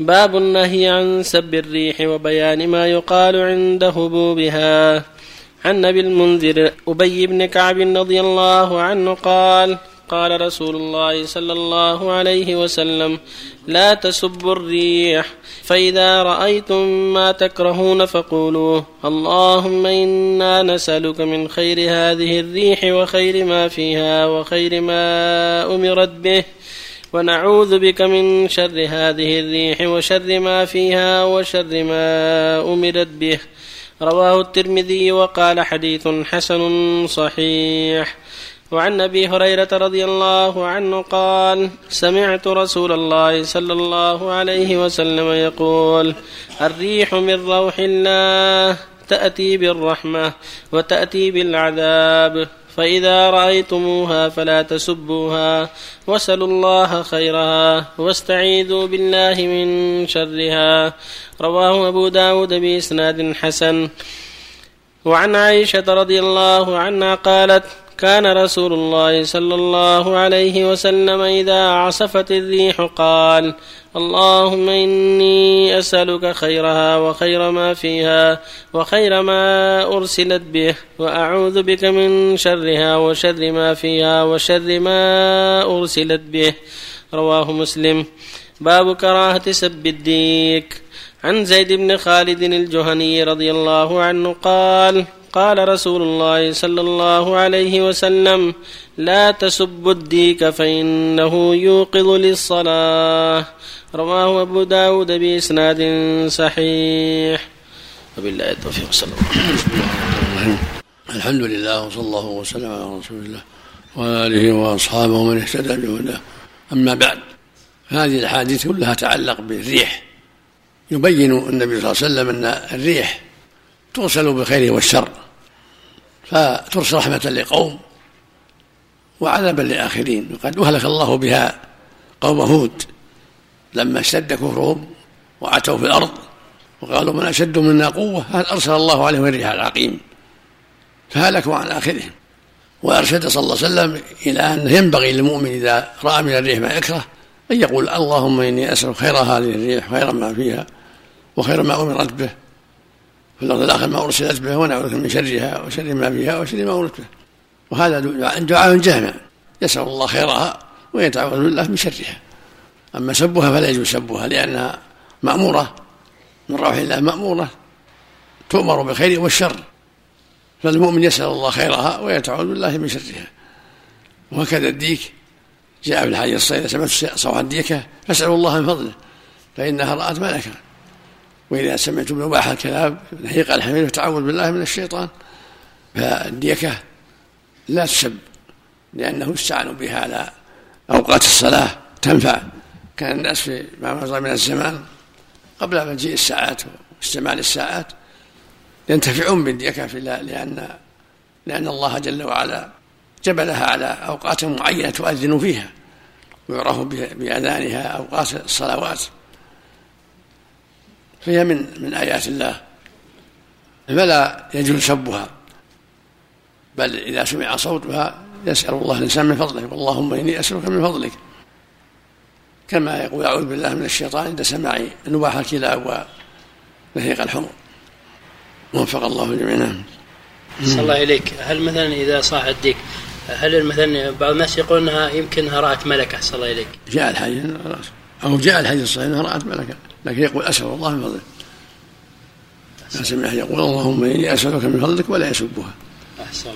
باب النهي عن سب الريح وبيان ما يقال عند هبوبها. عن أبي المنذر أبي بن كعب رضي الله عنه قال قال رسول الله صلى الله عليه وسلم لا تسبوا الريح فإذا رأيتم ما تكرهون فقولوا اللهم إنا نسألك من خير هذه الريح وخير ما فيها وخير ما أمرت به. ونعوذ بك من شر هذه الريح وشر ما فيها وشر ما أمرت به. رواه الترمذي وقال حديث حسن صحيح. وعن أبي هريرة رضي الله عنه قال سمعت رسول الله صلى الله عليه وسلم يقول الريح من روح الله تأتي بالرحمة وتأتي بالعذاب. فإذا رأيتموها فلا تسبوها واسألوا الله خيرها واستعيذوا بالله من شرها رواه أبو داود بإسناد حسن وعن عائشة رضي الله عنها قالت كان رسول الله صلى الله عليه وسلم إذا عصفت الريح قال اللهم إني أسألك خيرها وخير ما فيها وخير ما أرسلت به وأعوذ بك من شرها وشر ما فيها وشر ما أرسلت به. رواه مسلم. باب كراهة سب الديك. عن زيد بن خالد الجهني رضي الله عنه قال قال رسول الله صلى الله عليه وسلم لا تسبوا الديك فإنه يوقظ للصلاة. رواه أبو داود بإسناد صحيح. وبالله التوفيق صلى الله عليه وسلم. الحمد لله وصلى الله وسلم على رسول الله وآله وأصحابه ومن اهتدى بهداه. أما بعد هذه الأحاديث كلها تعلق بالريح. يبين النبي صلى الله عليه وسلم أن الريح ترسل بالخير والشر. فترسل رحمة لقوم وعذابا لآخرين. وقد أهلك الله بها قوم هود لما اشتد كفرهم وعتوا في الأرض وقالوا من أشد منا قوة؟ أرسل الله عليهم الريح العقيم؟ فهلكوا عن آخرهم. وأرشد صلى الله عليه وسلم إلى أنه ينبغي للمؤمن إذا رأى من الريح ما يكره أن يقول اللهم إني أسأل خير هذه الريح خير ما فيها وخير ما أمرت به. في الأرض الآخر ما أرسلت به ونعوذ من شرها وشر ما فيها وشر ما أمرت به. وهذا دعاء جامع. يسأل الله خيرها ويتعوذ بالله من شرها. أما سبها فلا يجوز سبها لأنها مأمورة. من روح الله مأمورة. تؤمر بالخير والشر. فالمؤمن يسأل الله خيرها ويتعوذ بالله من شرها. وهكذا الديك. جاء في الحديث الصحيح إذا سمعت صوت الديكة فاسألوا الله من فضله فإنها رأت ملكا. وإذا سمعتم نباح الكلاب نهيق الحمير فتعوذ بالله من الشيطان. فالديكة لا تسب لأنه يستعان بها على أوقات الصلاة تنفع. كان الناس في ما مضى من الزمان قبل مجيء الساعات واستعمال الساعات ينتفعون بالديكة في لأن لأن الله جل وعلا جبلها على أوقات معينة تؤذن فيها ويعرف بأذانها أوقات الصلوات. فهي من من آيات الله. فلا يجوز سبها بل إذا سمع صوتها يسأل الله الإنسان من فضله. اللهم إني أسألك من فضلك. كما يقول أعوذ بالله من الشيطان عند سماع نباح الكلاب ونهيق الحمر. وفق الله جميعا. صلى الله إليك. هل مثلا إذا صاح الديك هل مثلا بعض الناس يقول انها يمكنها رأت ملكة؟ صلى الله إليك. جاء الحديث أو جاء الحديث الصحيح أنها رأت ملكة لكن يقول أسأل الله من فضلك. ما سمعه يقول اللهم إني أسألك من فضلك ولا يسبها.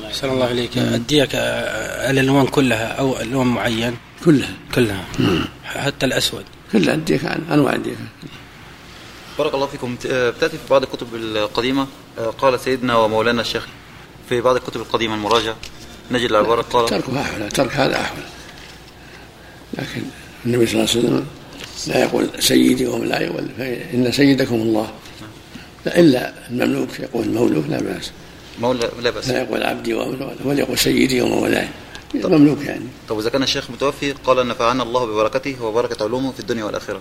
أحسن الله إليك. الديك الألوان كلها أو لون معين؟ كلها. كلها. حتى الأسود. كلها الديك أنواع الديك بارك الله فيكم. بتأتي في بعض الكتب القديمة. قال سيدنا ومولانا الشيخ في بعض الكتب القديمة المراجعة. نجد العبارة قال تركها أحوال ترك هذا أحوال. لكن النبي صلى الله عليه وسلم لا يقول سيدي وهم لا يقول إن سيدكم الله. لا إلا المملوك يقول المملوك لا بأس. مولى لا بأس. لا يقول عبدي ولا يقول سيدي ومولاي مملوك يعني. طب إذا كان الشيخ متوفي قال نفعنا الله ببركته وبركة علومه في الدنيا والآخرة.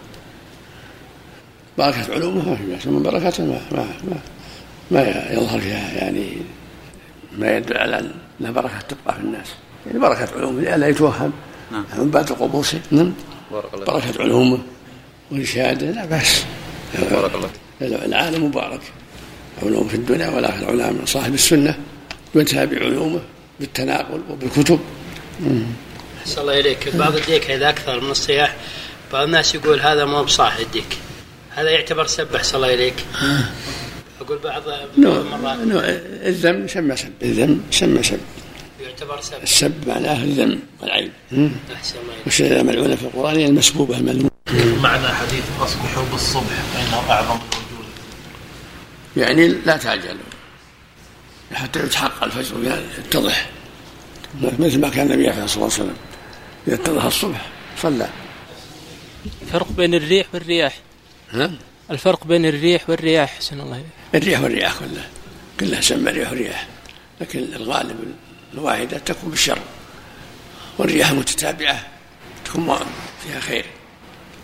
بركة علومه ما في بأس. من بركته ما ما ما, ما يظهر فيها يعني ما يدل على أن بركة تبقى في الناس. يعني بركة علومه لئلا يتوهم. نعم. من بعد القبوس نعم. بركة علومه والشهادة لا بأس. بارك الله العالم مبارك. علوم في الدنيا والآخرة. علماء من صاحب السنة ينتهى بعلومه بالتناقل وبالكتب. أحسن الله إليك. بعض الديك إذا أكثر من الصياح. بعض الناس يقول هذا مو بصاح الديك. هذا يعتبر سب أحسن الله إليك. أقول بعض مرات. نوع الذم سمى سب الذم سمى سب يعتبر سب السب معناه الذم والعيب. أحسن الله إليك والشيء ملعونة في القرآن هي المسبوبة الملعونة. معنى حديث أصبحوا بالصبح فإنه أعظم الرجول يعني لا تعجلوا حتى يتحقق الفجر يتضح. مثل ما كان النبي عليه الصلاة والسلام إذا اتضح الصبح صلى. الفرق بين الريح والرياح. ها؟ الفرق بين الريح والرياح حسن الله. الريح والرياح كلها. كلها سمى ريح ورياح لكن الغالب الواحدة تكون بالشر والرياح المتتابعة تكون فيها خير.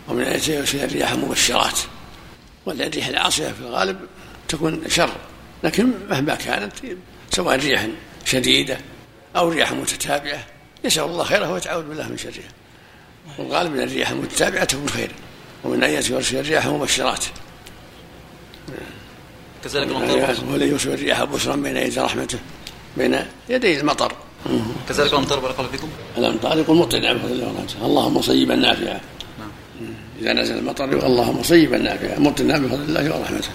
ومن آياته يرسل الرياح مبشرات. والريح العاصفة في الغالب تكون شر. لكن مهما كانت سواء ريح شديدة أو رياح متتابعة يسأل الله خيره ويتعوذ بالله من شرها. والغالب أن الرياح المتتابعة تكون خير. ومن آياته يرسل الرياح مبشرات. كذلك الأمطار ولن يرسل الرياح بشرا بين يدي رحمته. بين يدي المطر. كذلك الأمطار بارك الله فيكم. الامطار يقول الله ورحمته اللهم صيبا نافعا. إذا نزل المطر يقول اللهم صيبا نافعا. مطلع بفضل الله ورحمته.